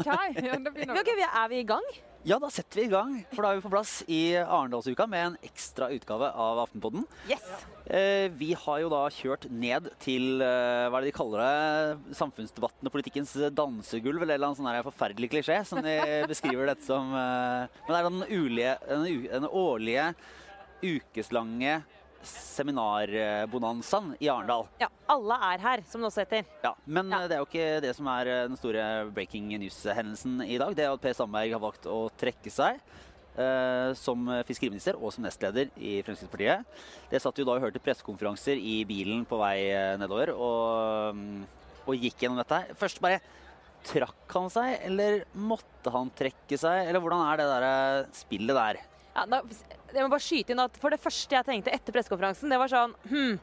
OK. Ja, okay, vi- Er vi i gang? Ja, da setter vi i gang. For da er vi på plass i Arendalsuka med en ekstra utgave av Aftenpodden. Yes. Eh, vi har jo da kjørt ned til eh, hva er det de kaller det? Samfunnsdebatten og politikkens dansegulv, eller en sånn forferdelig klisjé, som de beskriver dette som. Eh, men det er den, ulige, den, den årlige, ukeslange seminarbonanzaen i Arendal. Ja, Alle er her, som det også heter. Ja, men Ja. det er jo ikke det som er eh, den store breaking news-hendelsen i dag. Det er at Per Sandberg har valgt å trekke seg eh, som fiskeriminister og som nestleder i Fremskrittspartiet. Det satt jo da og hørte pressekonferanser i bilen på vei eh, nedover og, mm, og gikk gjennom dette her. Først bare Trakk han seg, eller måtte han trekke seg? Eller hvordan er det der spillet der? Ja, da, jeg må bare skyte inn at For det første jeg tenkte etter pressekonferansen, det var sånn hm,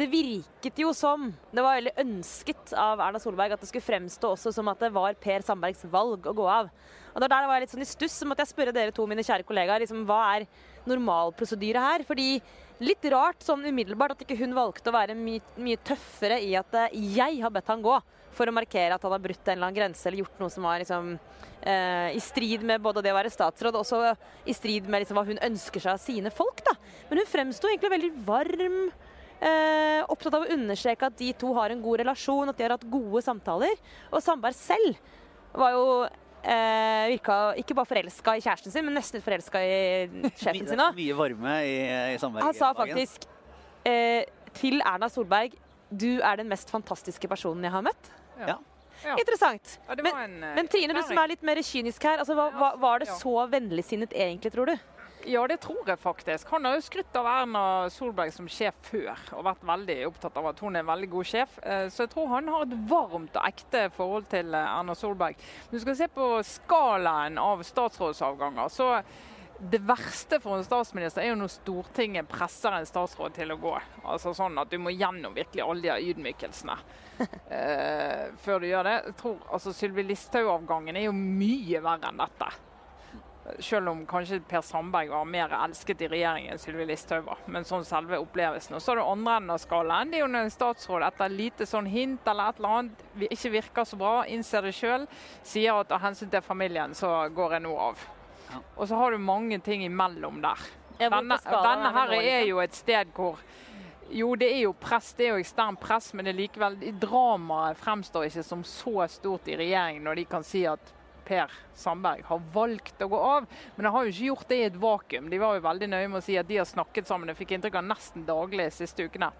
Det virket jo som Det var veldig ønsket av Erna Solberg at det skulle fremstå også som at det var Per Sandbergs valg å gå av. Og da der var jeg litt sånn i stuss, så måtte jeg spørre dere to, mine kjære kollegaer, liksom, hva er normalprosedyre her? Fordi litt rart sånn umiddelbart at ikke hun valgte å være mye, mye tøffere i at eh, jeg har bedt han gå, for å markere at han har brutt en eller annen grense eller gjort noe som var liksom, eh, i strid med både det å være statsråd og også i strid med liksom, hva hun ønsker seg av sine folk. Da. Men hun fremsto egentlig veldig varm. Eh, opptatt av å understreke at de to har en god relasjon, at de har hatt gode samtaler. Og Sandberg selv var jo eh, virka ikke bare forelska i kjæresten sin, men nesten forelska i sjefen sin òg. mye varme i, i Sandberg. Han sa faktisk eh, til Erna Solberg du er den mest fantastiske personen jeg har møtt. Ja. Ja. Interessant. Ja, Men, en, eh, men Trine, du som er litt mer kynisk her. Altså, hva, hva, var det så vennligsinnet egentlig, tror du? Ja, det tror jeg faktisk. Han har jo skrytt av Erna Solberg som sjef før, og vært veldig opptatt av at hun er en veldig god sjef. Eh, Så jeg tror han har et varmt og ekte forhold til eh, Erna Solberg. Du skal se på skalaen av statsrådsavganger, så det verste for en statsminister er jo når Stortinget presser en statsråd til å gå. Altså sånn at du må gjennom virkelig alle de ydmykelsene eh, før du gjør det. Jeg tror altså Sylvi Listhaug-avgangen er jo mye verre enn dette. Selv om kanskje Per Sandberg var mer elsket i regjeringen enn Sylvi Listhaug var. Men sånn selve opplevelsen. Og så er det andre enden av skalaen. Det er jo når en statsråd etter lite sånn hint eller et eller annet ikke virker så bra, innser det sjøl, sier at av hensyn til familien så går jeg nå av. Og så har du mange ting imellom der. Denne, denne er her er jo et sted hvor jo, det er jo press, det er jo ekstern press, men det er likevel dramaet fremstår ikke som så stort i regjeringen når de kan si at Per Sandberg har valgt å gå av. Men de har jo ikke gjort det i et vakuum. De var jo veldig nøye med å si at de har snakket sammen. Jeg fikk inntrykk av nesten daglig de siste ukene.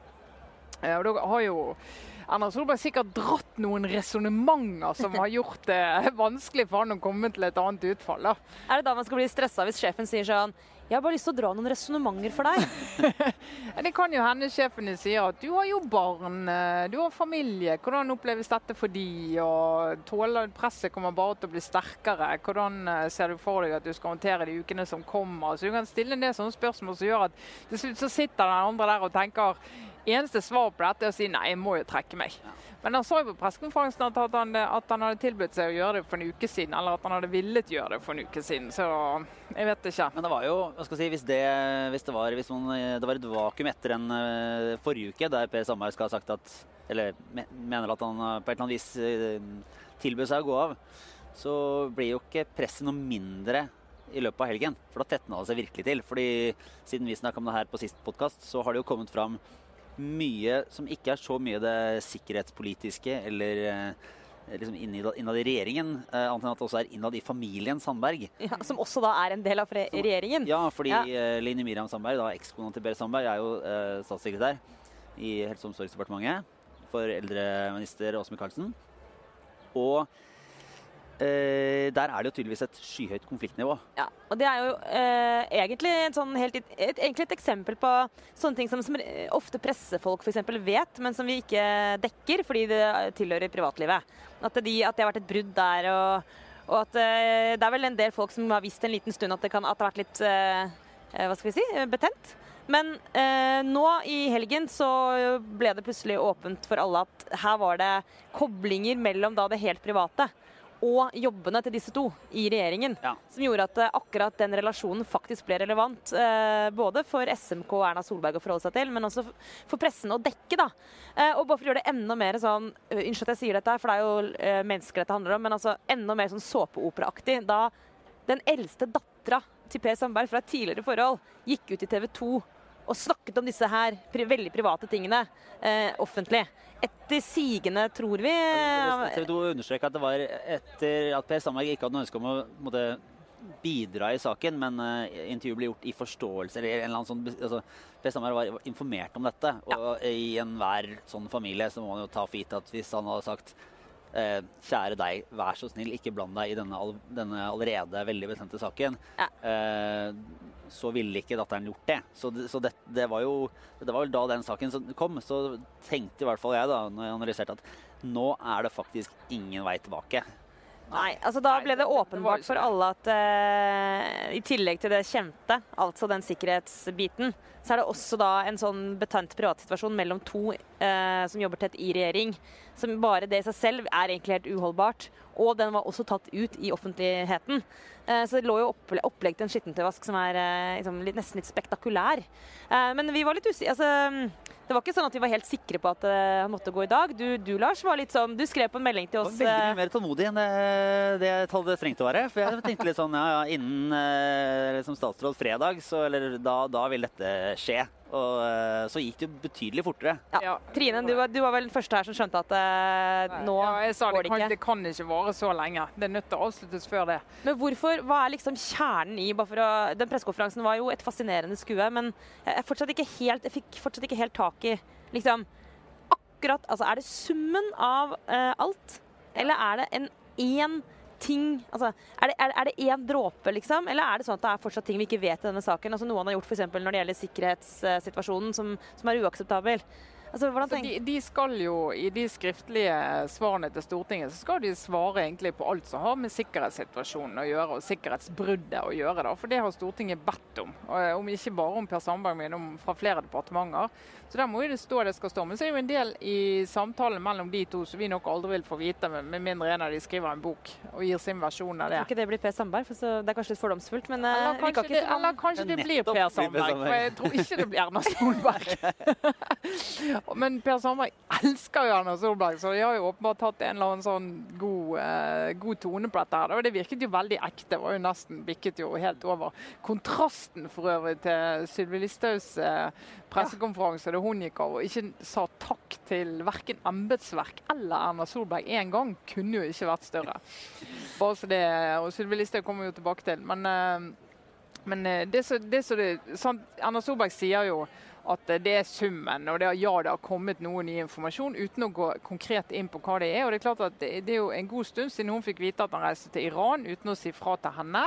Eh, Og da har jo Erna Solberg sikkert dratt noen resonnementer som har gjort det vanskelig for han å komme til et annet utfall. da. Er det da man skal bli stressa hvis sjefen sier sånn Jeg har bare lyst til å dra noen resonnementer for deg. Det kan jo hende sjefen din sier at du har jo barn, eh, du har familie. Hvordan oppleves dette for de? Og tåler presset kommer bare til å bli sterkere? Hvordan eh, ser du for deg at du skal håndtere de ukene som kommer? Så du kan stille en del sånne spørsmål som gjør at til slutt så sitter den andre der og tenker Eneste svar på dette er å si nei, jeg må jo trekke meg. Men han sa jo på pressekonferansen at, at, han, at han hadde tilbudt seg å gjøre det for en uke siden. Eller at han hadde villet gjøre det for en uke siden. Så jeg vet ikke. Men det var jo, hva skal jeg si, hvis det, hvis det, var, hvis man, det var et vakuum etter den eh, forrige uke, der Per Sandberg skal ha sagt at Eller mener at han eh, på et eller annet vis uh, tilbød seg å gå av, så blir jo ikke presset noe mindre i løpet av helgen. For da tetna det seg virkelig til. Fordi siden vi snakka om det her på sist podkast, så har det jo kommet fram mye som ikke er så mye det sikkerhetspolitiske eller eh, liksom innad, innad i regjeringen, eh, annet enn at det også er innad i familien Sandberg. Ja, som også da er en del av re- regjeringen. Ja, fordi Ja. eh, Line Miriam Sandberg, da ekskona til Per Sandberg, er jo eh, statssekretær i Helse- og omsorgsdepartementet for eldreminister Åse Michaelsen. Og eh, der er det jo tydeligvis et skyhøyt konfliktnivå. Ja, og det er jo eh, egentlig, en sånn helt, et, egentlig et eksempel på sånne ting som, som eh, ofte pressefolk eksempel vet, men som vi ikke dekker fordi det tilhører privatlivet. At, de, at det har vært et brudd der. Og, og at eh, det er vel en del folk som har visst en liten stund at det, kan, at det har vært litt eh, eh, hva skal vi si, betent. Men eh, nå i helgen så ble det plutselig åpent for alle at her var det koblinger mellom da det helt private og jobbene til disse to i regjeringen. Ja. Som gjorde at eh, akkurat den relasjonen faktisk ble relevant. Eh, både for SMK og Erna Solberg å forholde seg til, men også for pressen å dekke. da. Eh, og bare for å gjøre det enda mer sånn Unnskyld at jeg sier dette, for det er jo mennesker dette handler om, men altså enda mer sånn såpeoperaaktig. Da den eldste dattera til Per Sandberg fra et tidligere forhold gikk ut i TV 2 og snakket om disse her pri veldig private tingene eh, offentlig. Etter sigende, tror vi eh, TV 2 understreker at det var etter at Per Sandberg ikke hadde noe ønske om å måtte, bidra i saken, men uh, intervjuet ble gjort i forståelse. eller en eller annen sånn, altså, Per Sandberg var informert om dette. Og i enhver sånn familie så må man jo ta for gitt at hvis han hadde sagt eh, Kjære deg, vær så snill, ikke bland deg i denne, denne allerede veldig bestemte saken. Ja. Eh, så ville ikke datteren gjort det. Så, det, så det, det var jo det var vel da den saken kom. Så tenkte i hvert fall jeg, da, når jeg analyserte, at nå er det faktisk ingen vei tilbake. Nei, altså da ble det åpenbart for alle at eh, i tillegg til det kjente, altså den sikkerhetsbiten, så er det også da en sånn betent privatsituasjon mellom to eh, som jobber tett i regjering. Som bare det i seg selv er egentlig helt uholdbart. Og den var også tatt ut i offentligheten. Eh, så det lå jo opple opplegg til en skittentøyvask som er eh, liksom litt, nesten litt spektakulær. Eh, men vi var litt usikre. Altså, det var ikke sånn at vi var helt sikre på at eh, han måtte gå i dag. Du, du Lars, var litt sånn Du skrev på en melding til Jeg var oss veldig eh, mye mer tålmodig enn det, det jeg hadde trengt å være. For jeg tenkte litt sånn ja, ja, innen eh, som statsråd fredag, så eller da, da vil dette skje. Og eh, så gikk det jo betydelig fortere. Ja. Ja. Trine, du var, du var vel den første her som skjønte at uh, nå ja, jeg sa går det det kan, ikke. det kan ikke vare så lenge. Det er nødt til å avsluttes før det. Men hvorfor, hva er liksom kjernen i bare for å, Den pressekonferansen var jo et fascinerende skue, men jeg, er fortsatt ikke helt, jeg fikk fortsatt ikke helt tak i liksom, akkurat, altså Er det summen av uh, alt, eller er det en én ting altså, Er det, er, én dråpe, liksom? Eller er det sånn at det er fortsatt ting vi ikke vet i denne saken? Altså Noe han har gjort eksempel når det gjelder sikkerhetssituasjonen, som, som er uakseptabel. Altså, Så de, de skal jo i de skriftlige svarene til Stortinget så skal de svare egentlig på alt som har med sikkerhetssituasjonen å gjøre, og sikkerhetsbruddet å gjøre. Da. For det har Stortinget bedt om. Og, eh, om ikke bare om Per Sandberg, men om fra flere departementer. Så der må jo det stå det skal stå. Men så er jo en del i samtalen mellom de to som vi nok aldri vil få vite, med, med mindre en av de skriver en bok og gir sin versjon av det. Jeg tror ikke det blir Per Sandberg? For så, det er kanskje litt fordomsfullt, men eh, Eller vi kan kanskje, ikke det, eller kanskje det blir Per Sandberg, Sandberg. for jeg tror ikke det blir Erna Solberg. Men Per Sandberg elsker jo Erna Solberg, så de har jo åpenbart tatt en eller annen sånn god, eh, god tone på dette. her. Og det virket jo veldig ekte, det var jo nesten bikket jo helt over. Kontrasten for øvrig til Sylvi Listhaugs eh, pressekonferanse da hun gikk av og ikke sa takk til verken embetsverk eller Erna Solberg én gang, kunne jo ikke vært større. Bare så det, og Sylvi Listhaug kommer jo tilbake til. Men, eh, men eh, det som Erna Solberg sier jo at det er summen, og det, ja, det har kommet noe ny informasjon, uten å gå konkret inn på hva det er. Og det er klart at det, det er jo en god stund siden hun fikk vite at han reiste til Iran uten å si fra til henne,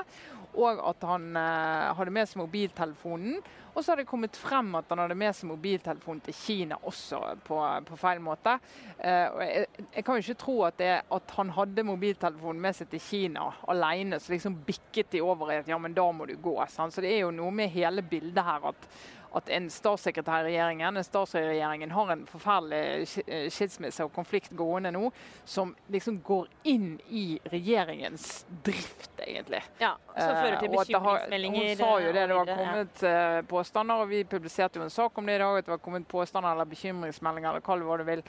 og at han eh, hadde med seg mobiltelefonen. Og så har det kommet frem at han hadde med seg mobiltelefonen til Kina også på, på feil måte. Eh, jeg, jeg kan jo ikke tro at, det, at han hadde mobiltelefonen med seg til Kina alene, så liksom bikket de over i at ja, men da må du gå. Sant? Så det er jo noe med hele bildet her at at en statssekretær i regjeringen en statsråd i regjeringen har en forferdelig eh, skilsmisse og konflikt gående nå, som liksom går inn i regjeringens drift, egentlig. Ja, som fører til Eh, det har- bekymringsmeldinger. Hun sa jo det, det var kommet ja. Påstander, og vi publiserte jo en sak om det i dag, at det var kommet påstander eller bekymringsmeldinger, eller kall det hva du vil,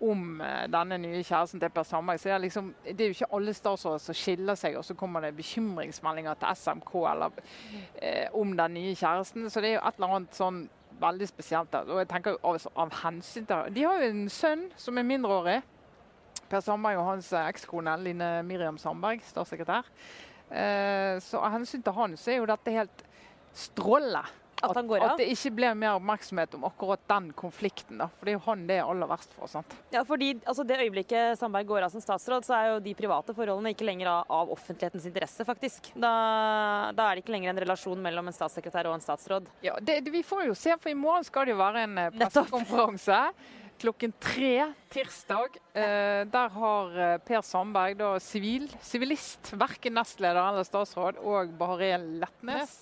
om eh, denne nye kjæresten til Per Sandberg. Så det er, liksom, det er jo ikke alle statsråder som skiller seg, og så kommer det bekymringsmeldinger til SMK eller eh, om den nye kjæresten. Så det er jo et eller annet sånn veldig spesielt. Og jeg tenker jo av, av hensyn til De har jo en sønn som er mindreårig. Per Sandberg og hans eh, ekskone Line Miriam Sandberg, statssekretær. Eh, så av hensyn til han så er jo dette helt strålende. At av? At det ikke ble mer oppmerksomhet om akkurat den konflikten. da, For det er jo han det er aller verst for. sant? Ja, fordi altså, Det øyeblikket Sandberg går av som statsråd, så er jo de private forholdene ikke lenger av, av offentlighetens interesse, faktisk. Da, da er det ikke lenger en relasjon mellom en statssekretær og en statsråd. Ja, det, det, Vi får jo se, for i morgen skal det jo være en eh, pressekonferanse. Klokken tre tirsdag. Eh, der har eh, Per Sandberg, da sivil, sivilist, verken nestleder eller statsråd, og Bahareh Letnes,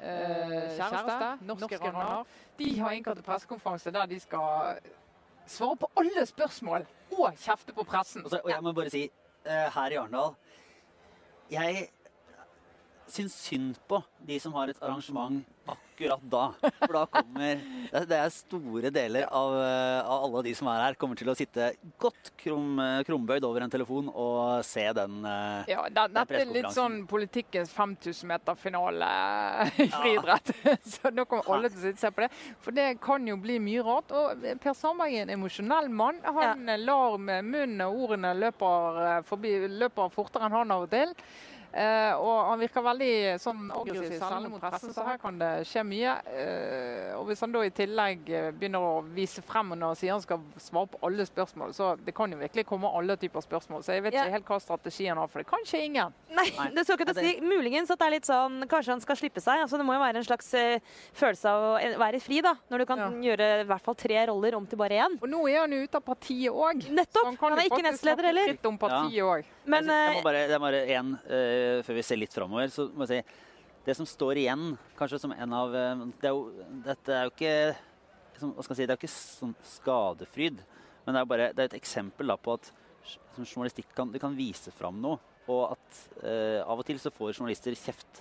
kjæreste, norske iraner, de har innkalt til pressekonferanse der de skal svare på alle spørsmål og kjefte på pressen. Og, så, og jeg må bare si eh, her i Arendal. Jeg syns synd på de som har et arrangement akkurat da. For da kommer Det er store deler av, eh, av alle de som er her, kommer til å sitte godt krum, eh, krumbøyd over en telefon og se den eh, Ja, Det er dette er litt sånn politikkens 5000-meter-finale i friidrett. Så nå kommer alle til å sitte og se på det. For det kan jo bli mye rart. Og Per Sandberg er en emosjonell mann. Han ja. lar med munnen og ordene løper, forbi, løper fortere enn han av og til. Eh, og han virker veldig sånn aggressiv særlig mot pressen, så her kan det skje mye. Eh, og hvis han da i tillegg eh, begynner å vise frem når han sier han skal svare på alle spørsmål, så det kan jo virkelig komme alle typer spørsmål. Så jeg vet Ja. ikke helt hva strategien har for det. kan ikke ingen. Nei, Nei. det skal ikke å si. Muligens at det er litt sånn Kanskje han skal slippe seg. Altså, det må jo være en slags uh, følelse av å være fri, da. Når du kan Ja. gjøre i hvert fall tre roller om til bare én. Og nå er han jo ute av partiet òg. Nettopp! Han er ikke nestleder heller. Fritt om partiet også. Men jeg, jeg eh, må bare, det er bare én, uh, før vi ser litt framover, så må jeg si Det som står igjen, kanskje som en av eh, det er jo, Dette er jo ikke som, hva skal jeg si, Det er jo ikke sånn skadefryd, men det er jo bare det er et eksempel da, på at som journalistikk kan, du kan vise fram noe. Og at uh, av og til så får journalister kjeft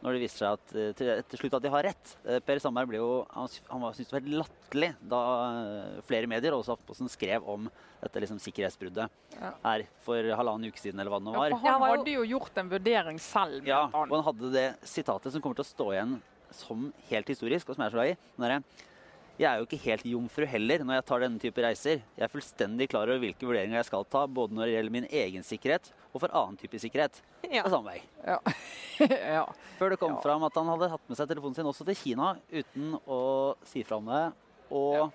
når det viser seg at eh, til, til slutt at de har rett. Eh, per Sandberg ble jo, han, han syntes det var helt latterlig da eh, flere medier, også Aftenposten, skrev om dette liksom, sikkerhetsbruddet Ja. her for halvannen uke siden, eller hva det nå Ja, var. for Ja, han hadde jo gjort en vurdering selv. Ja, og han hadde det sitatet som kommer til å stå igjen som helt historisk, og som jeg er så glad i. Jeg er jo ikke helt jomfru heller når jeg tar denne type reiser. Jeg er fullstendig klar over hvilke vurderinger jeg skal ta, både når det gjelder min egen sikkerhet og for annen type sikkerhet. ja. På samme vei. Ja. ja. Før det kom Ja. fram at han hadde hatt med seg telefonen sin også til Kina uten å si fra om det, og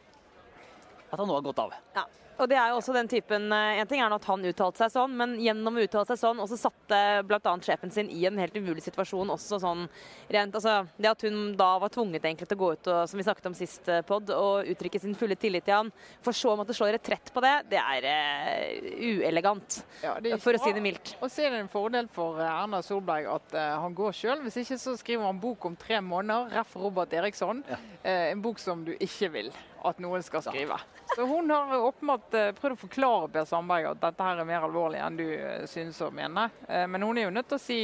at han nå har gått av. Ja. Og det er jo også den typen eh, En ting er at han uttalte seg sånn, men gjennom å uttale seg sånn også satte bl.a. sjefen sin i en helt umulig situasjon. også sånn rent, altså Det at hun da var tvunget egentlig til å gå ut og som vi snakket om sist eh, pod, og uttrykke sin fulle tillit til han, for så å måtte slå retrett på det, det er uh, uelegant. Ja, det er For å si det mildt. Og så er det en fordel for Erna Solberg at uh, han går sjøl. Hvis ikke så skriver han bok om tre måneder, ref. Robert Eriksson. Ja. Uh, en bok som du ikke vil at noen skal skrive. Så hun har åpenbart eh, prøvd å forklare Per Sandberg at dette her er mer alvorlig enn du eh, synes å mene. Eh, men hun er jo nødt til å si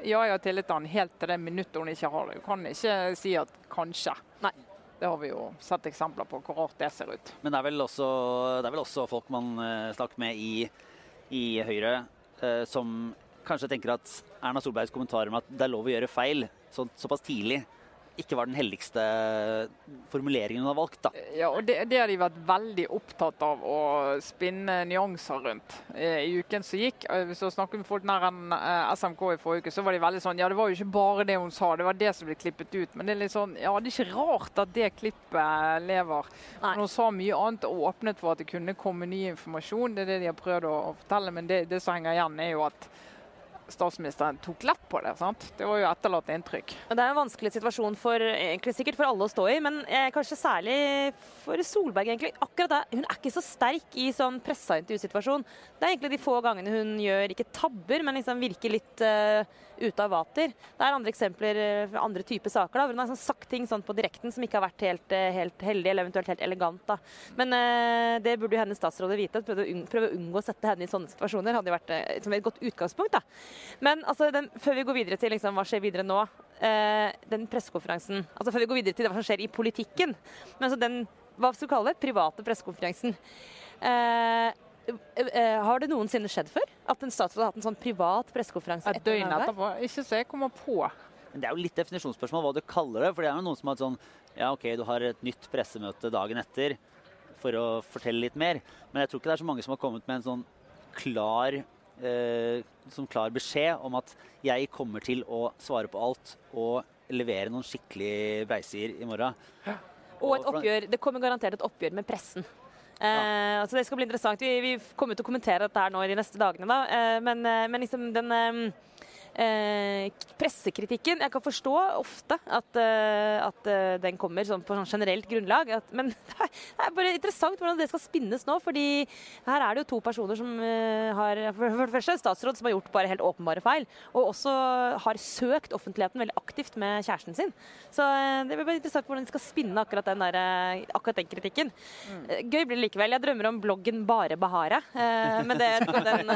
ja, jeg har tillit til han helt til det minuttet hun ikke har det. Hun kan ikke si at kanskje. Nei. Det har vi jo sett eksempler på hvor rart det ser ut. Men det er vel også, det er vel også folk man snakker med i, i Høyre, eh, som kanskje tenker at Erna Solbergs kommentarer om at det er lov å gjøre feil så, såpass tidlig, ikke var den heldigste formuleringen hun har valgt. da. Ja, og det, det har de vært veldig opptatt av å spinne nyanser rundt eh, i uken som gikk. Eh, Hvis du snakker med folk nær en eh, SMK i forrige uke, så var de veldig sånn Ja, det var jo ikke bare det hun sa, det var det som ble klippet ut. Men det er litt sånn Ja, det er ikke rart at det klippet lever. Nei. Hun sa mye annet og åpnet for at det kunne komme ny informasjon. Det er det de har prøvd å, å fortelle. Men det, det som henger igjen, er jo at statsministeren tok lett på det. sant? Det var jo etterlatt inntrykk. Det er en vanskelig situasjon for egentlig sikkert for alle å stå i, men eh, kanskje særlig for Solberg. egentlig. Akkurat det, Hun er ikke så sterk i sånn pressa intervjusituasjon. Det er egentlig de få gangene hun gjør ikke tabber, men liksom virker litt uh, ute av vater. Det er andre eksempler eh, fra andre typer saker. da, hvor Hun har sånn sagt ting sånn på direkten som ikke har vært helt, eh, helt heldig eller eventuelt helt elegant. da. Men eh, det burde jo hennes statsråder vite. Prøve å, unng prøve å unngå å sette henne i sånne situasjoner hadde jo vært som et godt utgangspunkt. da. Men altså, den, før vi går videre til liksom, hva skjer videre nå, eh, den pressekonferansen altså Før vi går videre til hva som skjer i politikken, men altså den hva skal vi kalle det, private pressekonferansen eh, eh, Har det noensinne skjedd før? At en statsråd har hatt en sånn privat pressekonferanse Et etter døgn en avhør? etterpå. Ikke så jeg kommer på. Men det er jo litt definisjonsspørsmål hva du kaller det. For det er jo noen som har et sånn Ja, OK, du har et nytt pressemøte dagen etter for å fortelle litt mer. Men jeg tror ikke det er så mange som har kommet med en sånn klar eh, som klar beskjed om at jeg kommer til å svare på alt og levere noen skikkelig beisier i morgen. Og et oppgjør, det kommer garantert et oppgjør med pressen. Eh, så Det skal bli interessant. Vi, vi kommer til å kommentere dette her nå de neste dagene. da. Eh, men, eh, men liksom den Eh, pressekritikken Jeg kan forstå ofte at, uh, at uh, den kommer sånn på sånn generelt grunnlag. At, men det er, bare interessant hvordan det skal spinnes nå. fordi her er det jo to personer som har For det første en statsråd som har gjort bare helt åpenbare feil. Og også har søkt offentligheten veldig aktivt med kjæresten sin. Så det blir bare interessant hvordan de skal spinne akkurat den, der, akkurat den kritikken. Mm. Gøy blir det likevel. Jeg drømmer om bloggen Bare Bahare. men det, den,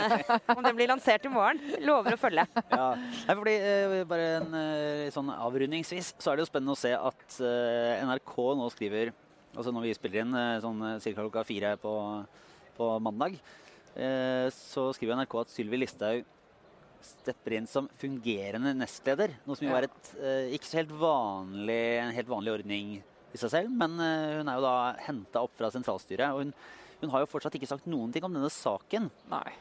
om den blir lansert i morgen, lover å følge. Ja. Nei, fordi, uh, bare en uh, sånn avrundingsvis så er det jo spennende å se at uh, NRK nå skriver altså Når vi spiller inn sånn ca. klokka fire på, på mandag, så skriver NRK at Sylvi Listhaug stepper inn som fungerende nestleder. Noe som jo er et ikke så helt vanlig, en helt vanlig ordning i seg selv. Men hun er jo da henta opp fra sentralstyret. og hun, hun har jo fortsatt ikke sagt noen ting om denne saken. Nei.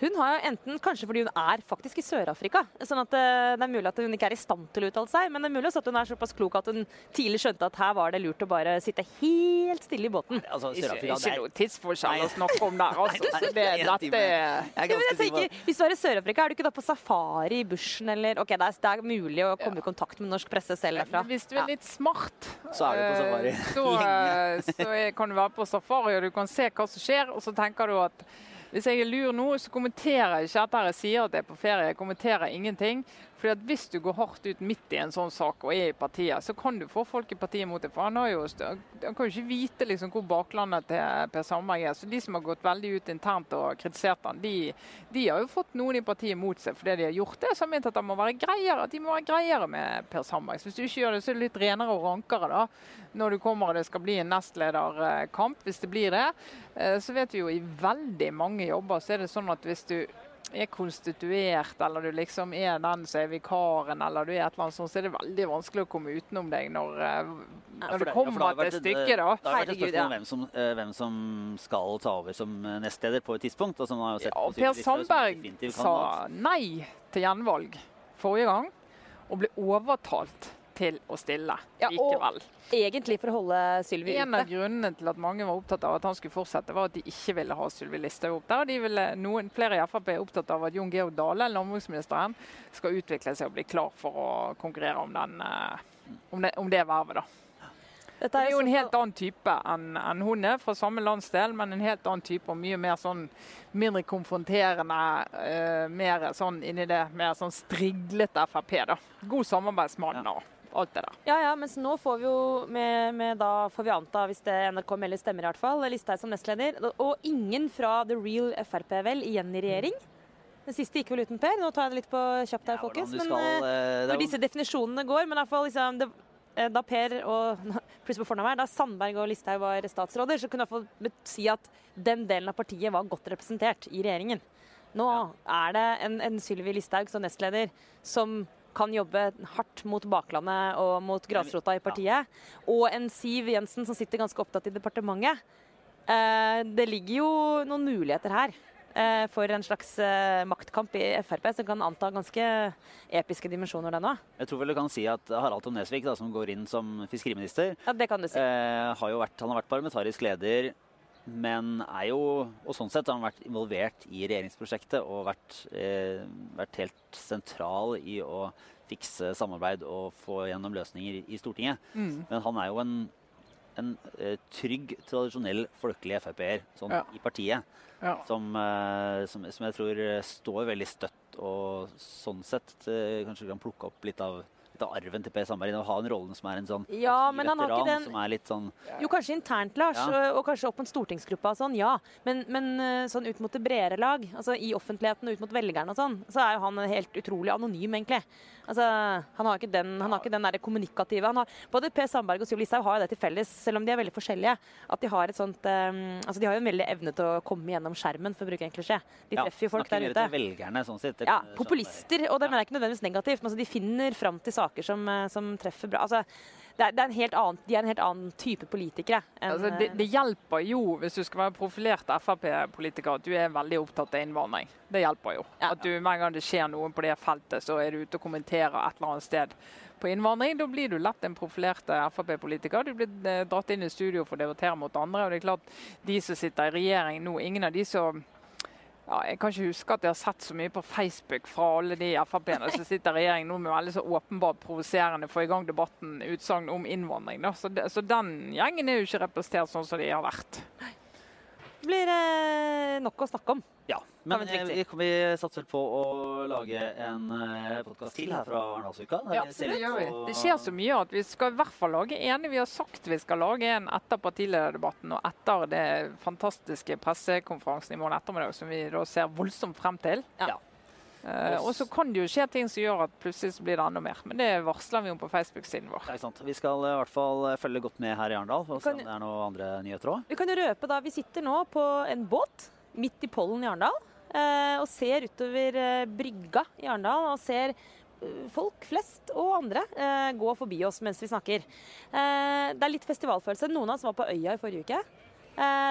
Hun har jo enten, kanskje fordi hun er faktisk i Sør-Afrika, sånn at eh, det er mulig at hun ikke er i stand til å uttale seg, men det er mulig at hun er såpass klok at hun tidlig skjønte at her var det lurt å bare sitte helt stille i båten. Altså, Sør-Afrika, det er ikke noe tidsforskjell å snakke om der, altså. Nei, det, dette jeg tenker, Hvis du er i Sør-Afrika, er du ikke da på safari i bushen, eller OK, det er, det er mulig å komme ja. i kontakt med norsk presse selv derfra. Hvis du er litt smart, så er du på safari. Eh, så, eh, så kan du være på safari, og du kan se hva som skjer, og så tenker du at hvis jeg er lur nå, så kommenterer jeg ikke at jeg sier at jeg er på ferie. Jeg kommenterer ingenting. Fordi at Hvis du går hardt ut midt i en sånn sak og er i partiet, så kan du få folk i partiet mot deg. For han, jo, han kan jo ikke vite liksom hvor baklandet til Per Sandberg er. Så De som har gått veldig ut internt og kritisert han, de, de, har jo fått noen i partiet mot seg fordi de har gjort det. Som ment at, må være greiere, at de må være greiere med Per Sandberg. Så hvis du ikke gjør det, så er det litt renere og rankere da, når du kommer og det skal bli en nestlederkamp. Hvis det blir det, eh, så vet vi jo i veldig mange jobber så er det sånn at hvis du er konstituert, eller du liksom er den som er vikaren, eller du er et eller annet sånt, så er det veldig vanskelig å komme utenom deg når, eh, når det, kommer ja, til stykket. Da. Det har vært et spørsmål om hvem som, uh, hvem som, skal ta over som nestleder på et tidspunkt. Og som har sett ja, Per Sandberg sa nei til gjenvalg forrige gang, og ble overtalt til å stille ja, likevel. Og egentlig for å holde Sylvi ute. En av grunnene til at mange var opptatt av at han skulle fortsette, var at de ikke ville ha Sylvi Listhaug opp der. De ville, noen, flere i Frp er opptatt av at Jon Georg Dale, landbruksministeren, skal utvikle seg og bli klar for å konkurrere om, den, eh, om, det, om det vervet. da. Dette er jo en helt annen type enn en hun er, fra samme landsdel, men en helt annen type og mye mer sånn mindre konfronterende. Uh, mer sånn inni det mer sånn striglete Frp. da. God samarbeidsmann. Ja alt det der. Ja, ja, mens nå får vi jo med, med da får vi anta, hvis det NRK melder stemmer i hvert fall, Listhaug som nestleder. Og ingen fra The Real Frp vel igjen i regjering? Den siste gikk vel uten Per. Nå tar jeg det litt på kjapt her, ja, folkens. Men skal, uh, når disse definisjonene går, men i hvert fall liksom det, eh, da Per og på fornavn da Sandberg og Listhaug var statsråder, så kunne jeg få si at den delen av partiet var godt representert i regjeringen. Nå ja. er det en, en Sylvi Listhaug som nestleder som kan jobbe hardt mot baklandet og mot grasrota i partiet. Og en Siv Jensen som sitter ganske opptatt i departementet. Eh, det ligger jo noen muligheter her eh, for en slags eh, maktkamp i Frp som kan anta ganske episke dimensjoner, den òg. Jeg tror vel du kan si at Harald Tom Nesvik, da, som går inn som fiskeriminister, ja, det kan du si. har vært, han har vært parlamentarisk leder men er jo Og sånn sett har han vært involvert i regjeringsprosjektet og vært, eh, vært helt sentral i å fikse samarbeid og få gjennom løsninger i Stortinget. Mm. Men han er jo en, en uh, trygg, tradisjonell folkelig Frp-er sånn, ja. i partiet. Ja. Som, eh, som, som, jeg tror står veldig støtt og sånn sett uh, kanskje kan plukke opp litt av litt av arven til Per Sandberg. Å ha den rollen som er en sånn ja, men han har ikke den... som er litt sånn Jo, kanskje internt, Lars, ja. og kanskje opp mot stortingsgruppa og sånn, ja. Men, men, eh, sånn ut mot det bredere lag, altså i offentligheten og ut mot velgerne og sånn, så er jo han helt utrolig anonym, egentlig. Altså, han har ikke den, han har ikke den der kommunikative har, Både Per Sandberg og Siv Listhaug har jo det til felles, selv om de er veldig forskjellige. At de har et sånt um, altså de har jo en veldig evne til å komme gjennom skjermen, for å bruke en klisjé. De treffer jo folk der ute. Velgerne, sånn sett. Ja, populister. Og det mener jeg ikke nødvendigvis negativt, men altså, de finner fram til saker som, eh, som treffer bra. Altså, det er, det er annen, de er en helt annen type politikere. Altså, det, det, hjelper jo, hvis du skal være profilert Frp-politiker, at du er veldig opptatt av innvandring. Det hjelper jo. Ja. At du, Hver gang det skjer noe på det feltet, så er du ute og kommenterer et eller annet sted på innvandring. Da blir du lett en profilert Frp-politiker. Du blir eh, dratt inn i studio for å debattere mot andre. og det er klart De som sitter i regjering nå, ingen av de som Ja, jeg kan ikke huske at jeg har sett så mye på Facebook fra alle de Frp-ene som sitter i regjering nå med veldig så åpenbart provoserende få i gang debatten, utsagn om innvandring. Da. Så, de, så, den gjengen er jo ikke representert sånn som de har vært. Det blir eh, nok å snakke om. Ja, men vi, vi, vi satser på å lage en uh, podkast til her fra Arendalsuka. Ja, det gjør vi. Det skjer så mye at vi skal i hvert fall lage en. Vi har sagt vi skal lage en etter partilederdebatten og etter det fantastiske pressekonferansen i morgen ettermiddag, som vi da ser voldsomt frem til. Ja. Uh, og så kan det jo skje ting som gjør at plutselig så blir det enda mer. Men det varsler vi om på Facebook-siden vår. Det sant. Vi skal i hvert fall følge godt med her i Arendal og se om det er noen andre nyheter òg. Vi kan jo røpe da, vi sitter nå på en båt midt i pollen i Arendal. Eh, og ser utover eh, brygga i Arendal og ser eh, folk flest og andre gå forbi oss mens vi snakker. det er litt festivalfølelse. Noen av oss var på Øya i forrige uke.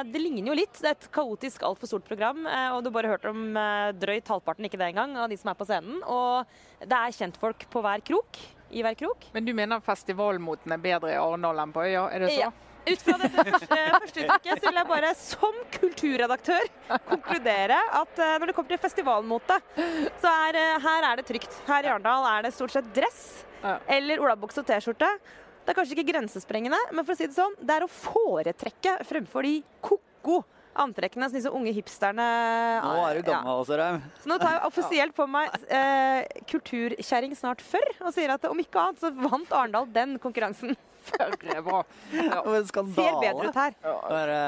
det ligner jo litt. Det er et kaotisk, altfor stort program. og du bare hørte om drøyt halvparten, ikke det engang, av de som er på scenen. Og det er kjentfolk på hver krok. I hver krok. Men du mener festivalmoten er bedre i Arendal enn på Øya? Er det så? Ja. Ut fra dette første, første uttrykket så vil jeg bare som kulturredaktør konkludere at uh, når det kommer til festivalmote, så er uh, her er det trygt. Her i Arendal er det stort sett dress ja. eller olabukse og T-skjorte. Det er kanskje ikke grensesprengende, men for å si det sånn, det er å foretrekke fremfor de ko-ko antrekkene som disse unge hipsterne Nå er du gammel, ja. altså, Reim. Så nå tar jeg offisielt på meg eh, kulturkjerring snart før og sier at om ikke annet så vant Arendal den konkurransen forferdelig bra. Ja. Ser bedre ut her. Bare,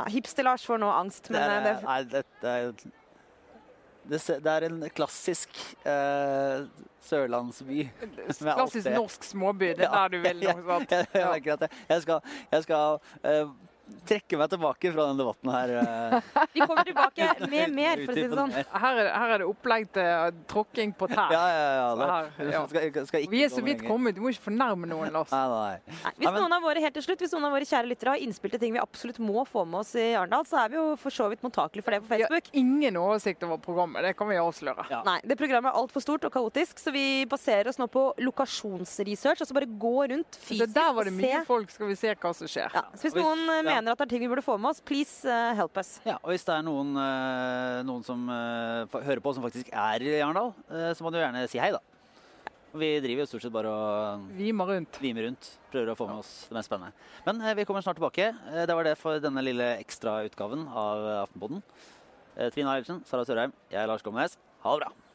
ja, Hipster-Lars får nå angst. Men det, er, det, nei, det, det, det, er en klassisk uh, sørlandsby. Klassisk norsk småby. Det er der du vil. Ja, jeg, jeg, jeg, jeg, skal, jeg skal uh, trekke meg tilbake fra den debatten her. Eh. Vi kommer tilbake med mer, for å si det sånn. Her er, her er det opplegg til tråkking på tær. Ja, ja, ja. Det, her, skal, skal vi er så vidt kommet, du må ikke fornærme noen, Lars. Nei, nei. Nei, hvis noen av våre helt til slutt, hvis noen av våre kjære lyttere har innspill til ting vi absolutt må få med oss i Arendal, så er vi jo for så vidt mottakelige for det på Facebook. Vi har ingen oversikt over programmet, det kan vi avsløre. Ja. Nei, det programmet er altfor stort og kaotisk, så vi baserer oss nå på lokasjonsresearch. Altså bare gå rundt fysisk og se. Der var det mye folk, skal vi se hva som skjer. Ja, så hvis noen mener mener at det er ting vi burde få med oss, please uh, help us. Ja, og Hvis det er noen, uh, noen som uh, hører på som faktisk er i Arendal, så må du gjerne si hei, da. Vi driver jo stort sett bare og Vimer rundt. Vimer rundt. Prøver å få med oss det mest spennende. Men vi kommer snart tilbake. det var det for denne lille ekstrautgaven av Aftenpodden. Trine Eilertsen, Sara Sørheim, jeg er Lars Gomnes. Ha det bra.